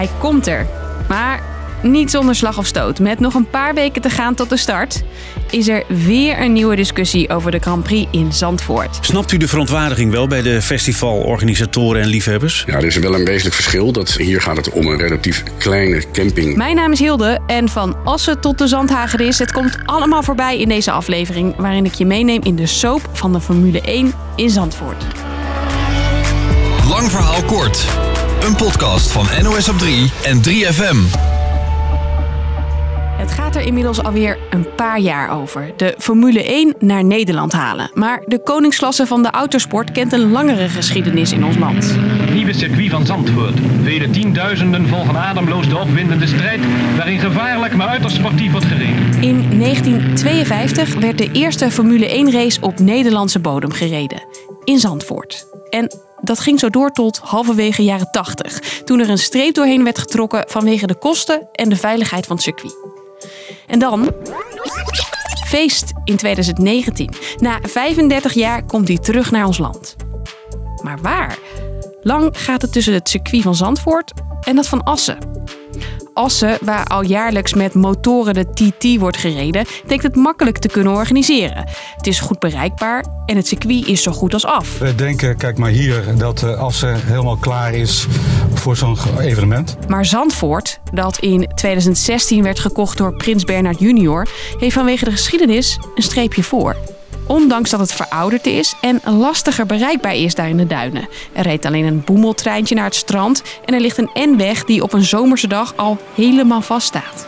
Hij komt er. Maar niet zonder slag of stoot. Met nog een paar weken te gaan tot de start, is er weer een nieuwe discussie over de Grand Prix in Zandvoort. Snapt u de verontwaardiging wel bij de festivalorganisatoren en liefhebbers? Ja, er is wel een wezenlijk verschil. Dat hier gaat het om een relatief kleine camping. Mijn naam is Hilde en van Assen tot de Zandhagedis. Het komt allemaal voorbij in deze aflevering, waarin ik je meeneem in de soap van de Formule 1 in Zandvoort. Lang verhaal kort. Een podcast van NOS op 3 en 3FM. Het gaat er inmiddels alweer een paar jaar over. De Formule 1 naar Nederland halen. Maar de koningsklasse van de autosport kent een langere geschiedenis in ons land. Nieuwe circuit van Zandvoort. Vele tienduizenden volgen ademloos de opwindende strijd... waarin gevaarlijk maar uiterst sportief wordt gereden. In 1952 werd de eerste Formule 1-race op Nederlandse bodem gereden. In Zandvoort. En dat ging zo door tot halverwege jaren 80. Toen er een streep doorheen werd getrokken vanwege de kosten en de veiligheid van het circuit. En dan. Feest in 2019. Na 35 jaar komt hij terug naar ons land. Maar waar? Lang gaat het tussen het circuit van Zandvoort en dat van Assen. Assen, waar al jaarlijks met motoren de TT wordt gereden, denkt het makkelijk te kunnen organiseren. Het is goed bereikbaar en het circuit is zo goed als af. We denken, kijk maar hier, dat eh, Assen helemaal klaar is voor zo'n evenement. Maar Zandvoort, dat in 2016 werd gekocht door Prins Bernhard junior, heeft vanwege de geschiedenis een streepje voor. Ondanks dat het verouderd is en lastiger bereikbaar is daar in de duinen. Er reed alleen een boemeltreintje naar het strand en er ligt een N-weg die op een zomerse dag al helemaal vaststaat.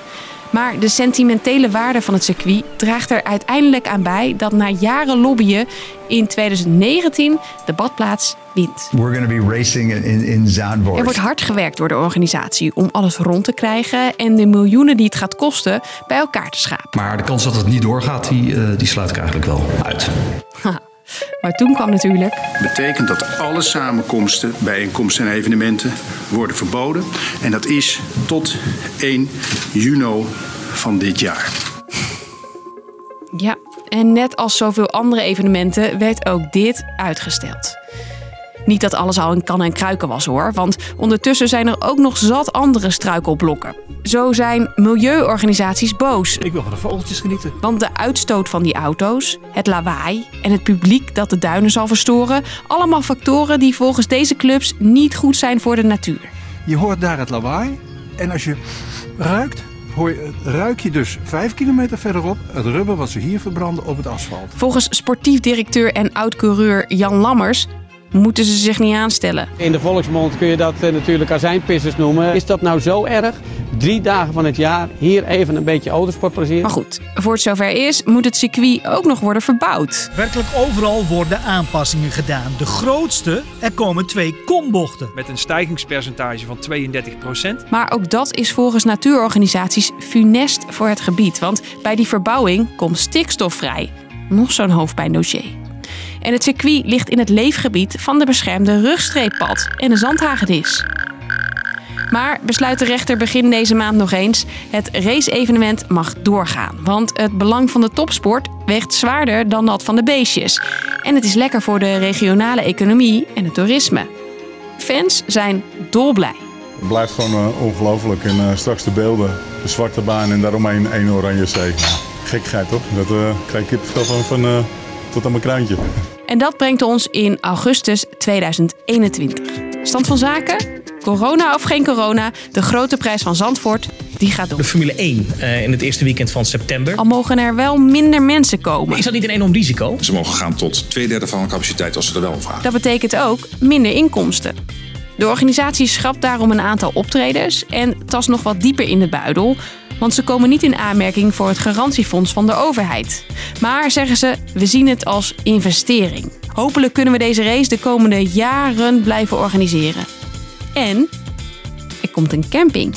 Maar de sentimentele waarde van het circuit draagt er uiteindelijk aan bij dat na jaren lobbyen in 2019 de badplaats wint. We're going to be racing in, in Zandvoort. Er wordt hard gewerkt door de organisatie om alles rond te krijgen en de miljoenen die het gaat kosten bij elkaar te schapen. Maar de kans dat het niet doorgaat, die, uh, die sluit ik eigenlijk wel uit. Maar toen kwam natuurlijk. Betekent dat alle samenkomsten, bijeenkomsten en evenementen worden verboden. En dat is tot 1 juni van dit jaar. Ja, en net als zoveel andere evenementen werd ook dit uitgesteld. Niet dat alles al in kan en kruiken was hoor, want ondertussen zijn er ook nog zat andere struikelblokken. Zo zijn milieuorganisaties boos. Ik wil van de vogeltjes genieten. Want de uitstoot van die auto's, het lawaai en het publiek dat de duinen zal verstoren, allemaal factoren die volgens deze clubs niet goed zijn voor de natuur. Je hoort daar het lawaai en als je ruikt, hoor je, ruik je dus vijf kilometer verderop het rubber wat ze hier verbranden op het asfalt. Volgens sportief directeur en oud-coureur Jan Lammers moeten ze zich niet aanstellen. In de volksmond kun je dat uh, natuurlijk azijnpissers noemen. Is dat nou zo erg? Drie dagen van het jaar hier even een beetje autosportplezier. Maar goed, voor het zover is, moet het circuit ook nog worden verbouwd. Werkelijk overal worden aanpassingen gedaan. De grootste, er komen twee kombochten. Met een stijgingspercentage van 32%. Maar ook dat is volgens natuurorganisaties funest voor het gebied. Want bij die verbouwing komt stikstof vrij. Nog zo'n hoofdpijndossier. En het circuit ligt in het leefgebied van de beschermde rugstreeppad en de zandhagedis. Maar besluit de rechter begin deze maand nog eens: het race-evenement mag doorgaan. Want het belang van de topsport weegt zwaarder dan dat van de beestjes. En het is lekker voor de regionale economie en het toerisme. Fans zijn dolblij. Het blijft gewoon uh, ongelooflijk. En uh, straks de beelden, de zwarte baan en daaromheen één oranje zee. Gekkigheid toch? Dat uh, krijg ik van, van uh, tot aan mijn kruintje. En dat brengt ons in augustus 2021. Stand van zaken? Corona of geen corona, de grote prijs van Zandvoort, die gaat door. De Formule 1 uh, in het eerste weekend van september. Al mogen er wel minder mensen komen. Is dat niet een enorm risico? Ze mogen gaan tot twee derde van hun capaciteit als ze er wel vragen. Dat betekent ook minder inkomsten. De organisatie schrapt daarom een aantal optredens en tast nog wat dieper in de buidel. Want ze komen niet in aanmerking voor het garantiefonds van de overheid. Maar zeggen ze, we zien het als investering. Hopelijk kunnen we deze race de komende jaren blijven organiseren. En er komt een camping.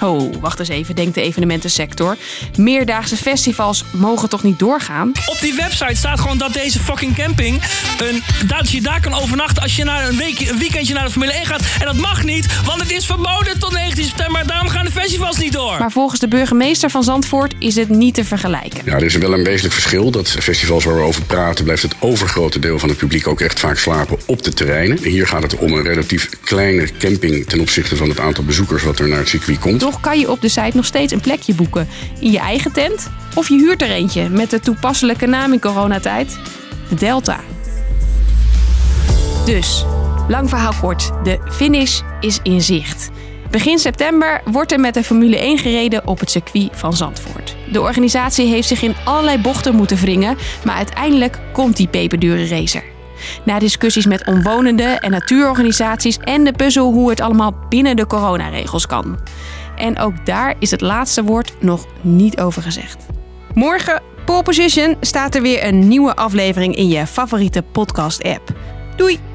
Oh, wacht eens even, denkt de evenementensector. Meerdaagse festivals mogen toch niet doorgaan? Op die website staat gewoon dat deze fucking camping... Een, dat je daar kan overnachten als je naar een, week, een weekendje naar de Formule 1 gaat. En dat mag niet, want het is verboden tot 19 september. Daarom gaan de festivals niet door. Maar volgens de burgemeester van Zandvoort is het niet te vergelijken. Ja, er is wel een wezenlijk verschil. Dat festivals waar we over praten... blijft het overgrote deel van het publiek ook echt vaak slapen op de terreinen. Hier gaat het om een relatief kleine camping... ten opzichte van het aantal bezoekers wat er naar het circuit komt. Toch kan je op de site nog steeds een plekje boeken. In je eigen tent. Of je huurt er eentje met de toepasselijke naam in coronatijd. De Delta. Dus, lang verhaal kort. De finish is in zicht. Begin september wordt er met de Formule 1 gereden op het circuit van Zandvoort. De organisatie heeft zich in allerlei bochten moeten wringen, maar uiteindelijk komt die peperdure racer. Na discussies met omwonenden en natuurorganisaties en de puzzel hoe het allemaal binnen de coronaregels kan. En ook daar is het laatste woord nog niet over gezegd. Morgen, Pole Position, staat er weer een nieuwe aflevering in je favoriete podcast-app. Doei!